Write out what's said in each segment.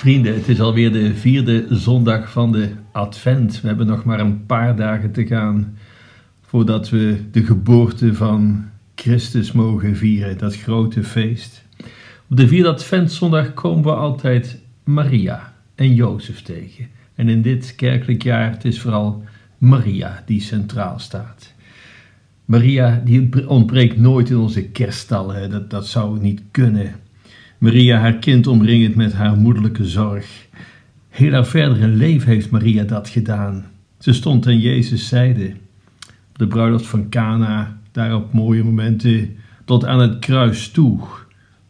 Vrienden, het is alweer de vierde zondag van de Advent. We hebben nog maar een paar dagen te gaan voordat we de geboorte van Christus mogen vieren, dat grote feest. Op de vierde Adventzondag komen we altijd Maria en Jozef tegen. En in dit kerkelijk jaar, het is vooral Maria die centraal staat. Maria die ontbreekt nooit in onze kerststallen, dat, dat zou niet kunnen. Maria haar kind omringend met haar moederlijke zorg. Heel haar verdere leven heeft Maria dat gedaan. Ze stond aan Jezus' zijde. De bruiloft van Cana, daar op mooie momenten, tot aan het kruis toe,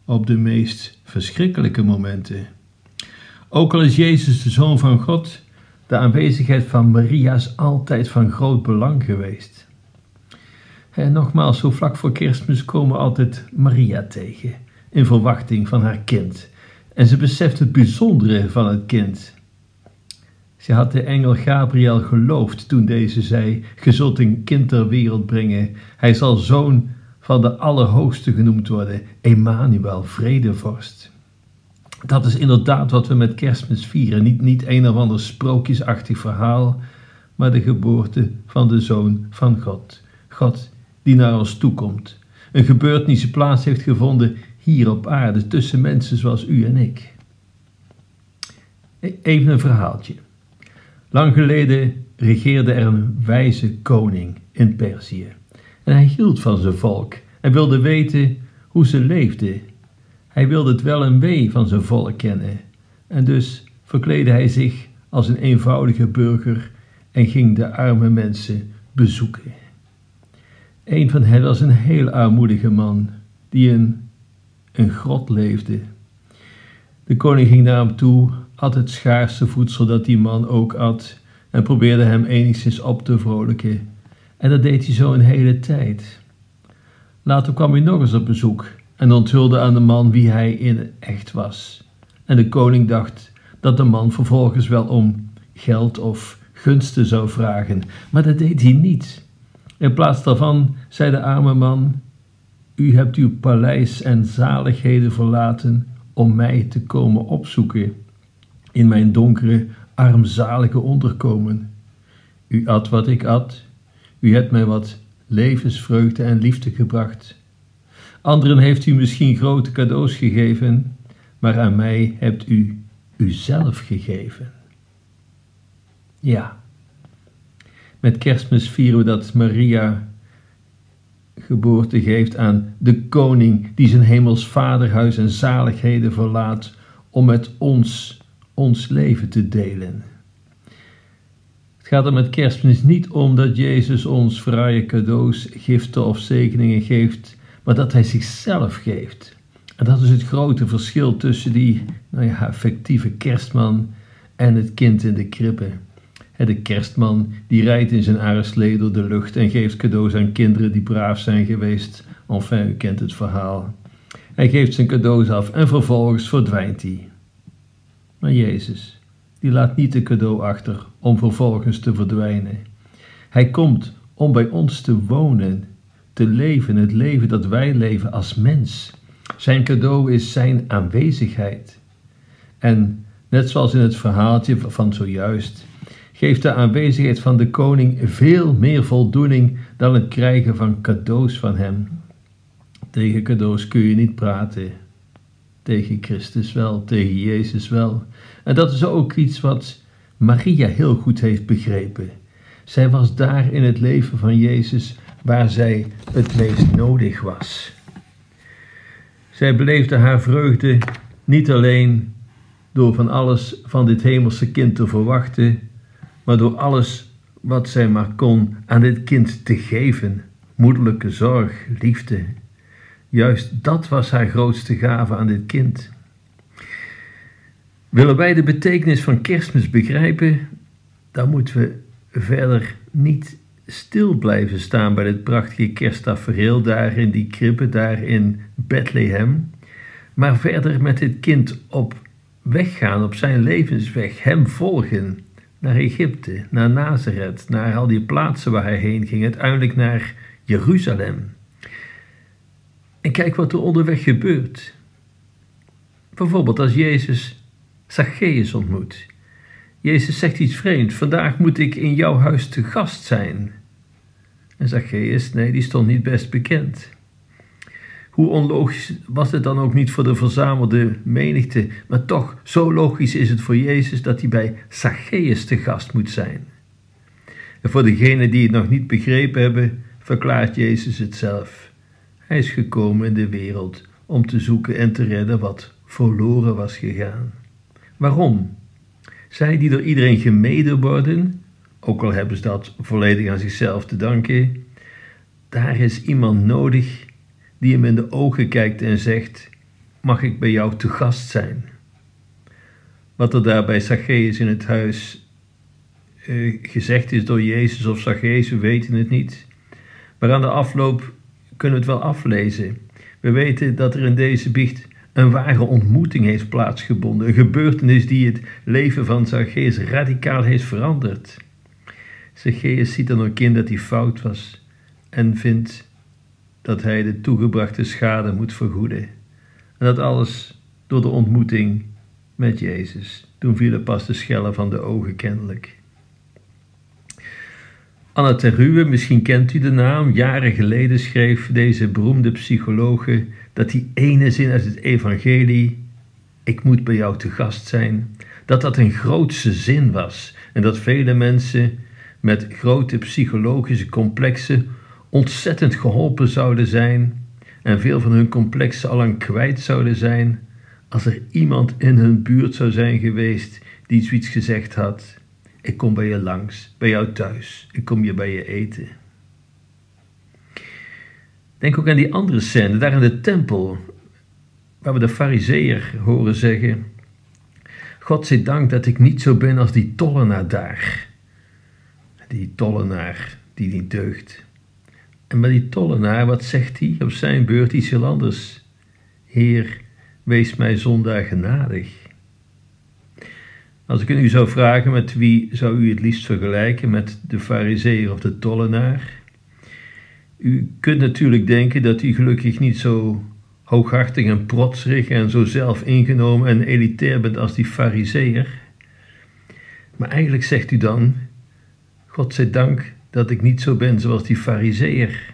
op de meest verschrikkelijke momenten. Ook al is Jezus de Zoon van God, de aanwezigheid van Maria is altijd van groot belang geweest. En nogmaals, zo vlak voor kerstmis komen we altijd Maria tegen in verwachting van haar kind. En ze beseft het bijzondere van het kind. Ze had de engel Gabriel geloofd toen deze zei: Ge zult een kind ter wereld brengen. Hij zal zoon van de Allerhoogste genoemd worden, Emmanuel, vredevorst. Dat is inderdaad wat we met kerstmis vieren. Niet, niet een of ander sprookjesachtig verhaal, maar de geboorte van de Zoon van God. God die naar ons toekomt. Een gebeurtenis plaats heeft gevonden hier op aarde tussen mensen zoals u en ik. Even een verhaaltje. Lang geleden regeerde er een wijze koning in Perzië. En hij hield van zijn volk en wilde weten hoe ze leefden. Hij wilde het wel en wee van zijn volk kennen. En dus verkleedde hij zich als een eenvoudige burger en ging de arme mensen bezoeken. Een van hen was een heel armoedige man die een een grot leefde. De koning ging naar hem toe, at het schaarse voedsel dat die man ook at en probeerde hem enigszins op te vrolijken. En dat deed hij zo een hele tijd. Later kwam hij nog eens op bezoek en onthulde aan de man wie hij in echt was. En de koning dacht dat de man vervolgens wel om geld of gunsten zou vragen, maar dat deed hij niet. In plaats daarvan zei de arme man: u hebt uw paleis en zaligheden verlaten om mij te komen opzoeken in mijn donkere, armzalige onderkomen. U at wat ik at, u hebt mij wat levensvreugde en liefde gebracht. Anderen heeft u misschien grote cadeaus gegeven, maar aan mij hebt u uzelf gegeven. Ja, met kerstmis vieren we dat Maria geboorte geeft aan de koning die zijn hemels vaderhuis en zaligheden verlaat om met ons ons leven te delen. Het gaat er met kerstmis niet om dat Jezus ons fraaie cadeaus, giften of zegeningen geeft, maar dat hij zichzelf geeft. En dat is het grote verschil tussen die nou ja, affectieve kerstman en het kind in de krippe. De kerstman die rijdt in zijn aardslee door de lucht en geeft cadeaus aan kinderen die braaf zijn geweest. Enfin, u kent het verhaal. Hij geeft zijn cadeaus af en vervolgens verdwijnt hij. Maar Jezus, die laat niet de cadeau achter om vervolgens te verdwijnen. Hij komt om bij ons te wonen, te leven, het leven dat wij leven als mens. Zijn cadeau is zijn aanwezigheid. En net zoals in het verhaaltje van zojuist, geeft de aanwezigheid van de koning veel meer voldoening dan het krijgen van cadeaus van hem. Tegen cadeaus kun je niet praten. Tegen Christus wel, tegen Jezus wel. En dat is ook iets wat Maria heel goed heeft begrepen. Zij was daar in het leven van Jezus waar zij het meest nodig was. Zij beleefde haar vreugde niet alleen door van alles van dit hemelse kind te verwachten, maar door alles wat zij maar kon aan dit kind te geven, moederlijke zorg, liefde. Juist dat was haar grootste gave aan dit kind. Willen wij de betekenis van kerstmis begrijpen, dan moeten we verder niet stil blijven staan bij dit prachtige kersttafereel daar in die krippe, daar in Bethlehem, maar verder met dit kind op weg gaan, op zijn levensweg, hem volgen naar Egypte, naar Nazareth, naar al die plaatsen waar hij heen ging, uiteindelijk naar Jeruzalem. En kijk wat er onderweg gebeurt. Bijvoorbeeld als Jezus Zacchaeus ontmoet. Jezus zegt iets vreemds. Vandaag moet ik in jouw huis te gast zijn. En Zacchaeus, nee, die stond niet best bekend. Hoe onlogisch was het dan ook niet voor de verzamelde menigte, maar toch, zo logisch is het voor Jezus dat hij bij Zacchaeus te gast moet zijn. En voor degenen die het nog niet begrepen hebben, verklaart Jezus het zelf. Hij is gekomen in de wereld om te zoeken en te redden wat verloren was gegaan. Waarom? Zij die door iedereen gemeden worden, ook al hebben ze dat volledig aan zichzelf te danken, daar is iemand nodig die hem in de ogen kijkt en zegt: Mag ik bij jou te gast zijn? Wat er daar bij Zacchaeus in het huis uh, gezegd is door Jezus of Zacchaeus, we weten het niet. Maar aan de afloop kunnen we het wel aflezen. We weten dat er in deze biecht een ware ontmoeting heeft plaatsgevonden. Een gebeurtenis die het leven van Zacchaeus radicaal heeft veranderd. Zacchaeus ziet dan ook in dat hij fout was en vindt dat hij de toegebrachte schade moet vergoeden. En dat alles door de ontmoeting met Jezus. Toen vielen pas de schellen van de ogen kennelijk. Anna Terruwe, misschien kent u de naam, jaren geleden schreef deze beroemde psychologe dat die ene zin uit het evangelie, ik moet bij jou te gast zijn, dat dat een grootste zin was en dat vele mensen met grote psychologische complexen ontzettend geholpen zouden zijn en veel van hun complexen allang kwijt zouden zijn als er iemand in hun buurt zou zijn geweest die zoiets gezegd had. Ik kom bij je langs, bij jou thuis. Ik kom je bij je eten. Denk ook aan die andere scène, daar in de tempel, waar we de fariseer horen zeggen: God zij dank dat ik niet zo ben als die tollenaar daar. Die tollenaar die niet deugt. En met die tollenaar, wat zegt hij op zijn beurt iets heel anders? Heer, wees mij zondaar genadig. Als ik u zou vragen met wie zou u het liefst vergelijken, met de fariseer of de tollenaar? U kunt natuurlijk denken dat u gelukkig niet zo hooghartig en protserig en zo zelf ingenomen en elitair bent als die fariseer. Maar eigenlijk zegt u dan, God zij dank dat ik niet zo ben zoals die fariseer.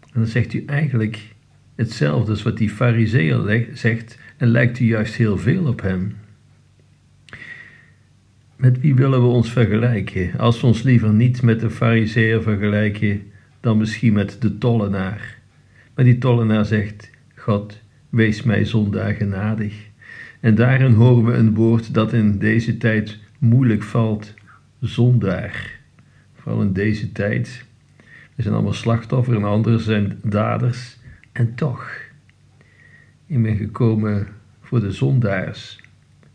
En dan zegt u eigenlijk hetzelfde als wat die fariseer zegt en lijkt u juist heel veel op hem. Met wie willen we ons vergelijken? Als we ons liever niet met de fariseer vergelijken, dan misschien met de tollenaar. Maar die tollenaar zegt, God, wees mij zondaar genadig. En daarin horen we een woord dat in deze tijd moeilijk valt, zondaar. Vooral in deze tijd. We zijn allemaal slachtoffer en anderen zijn daders. En toch, ik ben gekomen voor de zondaars.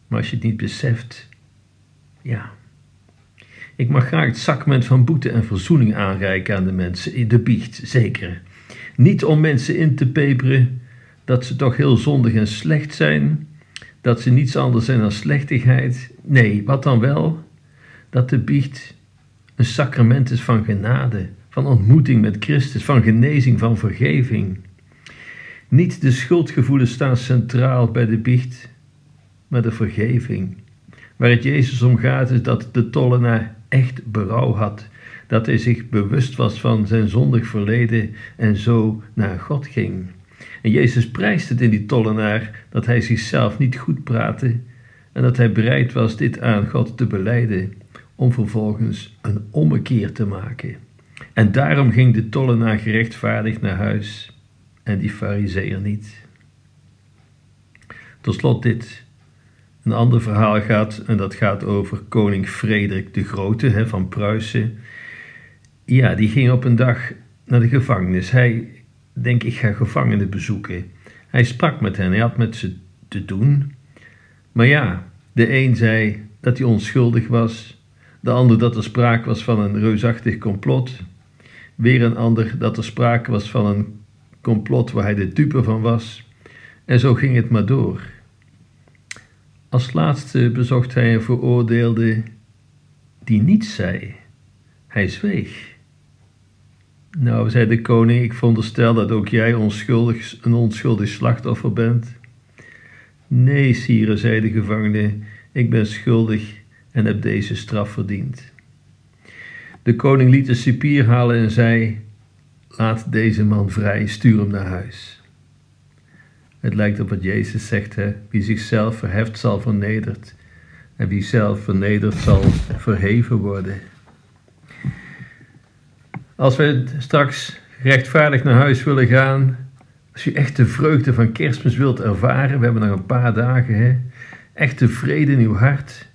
Maar als je het niet beseft, ja. Ik mag graag het sacrament van boete en verzoening aanreiken aan de mensen, de biecht, zeker. Niet om mensen in te peperen dat ze toch heel zondig en slecht zijn, dat ze niets anders zijn dan slechtigheid. Nee, wat dan wel? Dat de biecht een sacrament is van genade, van ontmoeting met Christus, van genezing, van vergeving. Niet de schuldgevoelens staan centraal bij de biecht, maar de vergeving. Waar het Jezus om gaat is dat de tollenaar echt berouw had, dat hij zich bewust was van zijn zondig verleden en zo naar God ging. En Jezus prijst het in die tollenaar dat hij zichzelf niet goed praatte en dat hij bereid was dit aan God te beleiden om vervolgens een ommekeer te maken. En daarom ging de tollenaar gerechtvaardigd naar huis en die fariseer niet. Tot slot dit. Een ander verhaal gaat, en dat gaat over koning Frederik de Grote hè, van Pruisen. Ja, die ging op een dag naar de gevangenis. Hij denk ik ga gevangenen bezoeken. Hij sprak met hen, hij had met ze te doen. Maar ja, de een zei dat hij onschuldig was, de ander dat er sprake was van een reusachtig complot, weer een ander dat er sprake was van een complot waar hij de dupe van was. En zo ging het maar door. Als laatste bezocht hij een veroordeelde die niets zei. Hij zweeg. Nou, zei de koning, ik veronderstel dat ook jij onschuldig, een onschuldig slachtoffer bent. Nee, sire, zei de gevangene, ik ben schuldig en heb deze straf verdiend. De koning liet de cipier halen en zei: Laat deze man vrij, stuur hem naar huis. Het lijkt op wat Jezus zegt: hè? wie zichzelf verheft zal vernederd, en wie zelf vernederd zal verheven worden. Als we straks rechtvaardig naar huis willen gaan, als u echt de vreugde van kerstmis wilt ervaren, we hebben nog een paar dagen, hè? echte vrede in uw hart,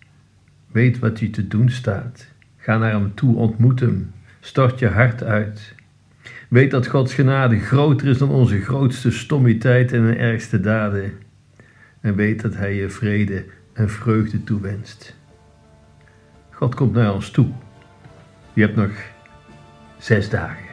weet wat u te doen staat. Ga naar hem toe, ontmoet hem, stort je hart uit. Weet dat Gods genade groter is dan onze grootste stommiteit en ergste daden. En weet dat Hij je vrede en vreugde toewenst. God komt naar ons toe. Je hebt nog zes dagen.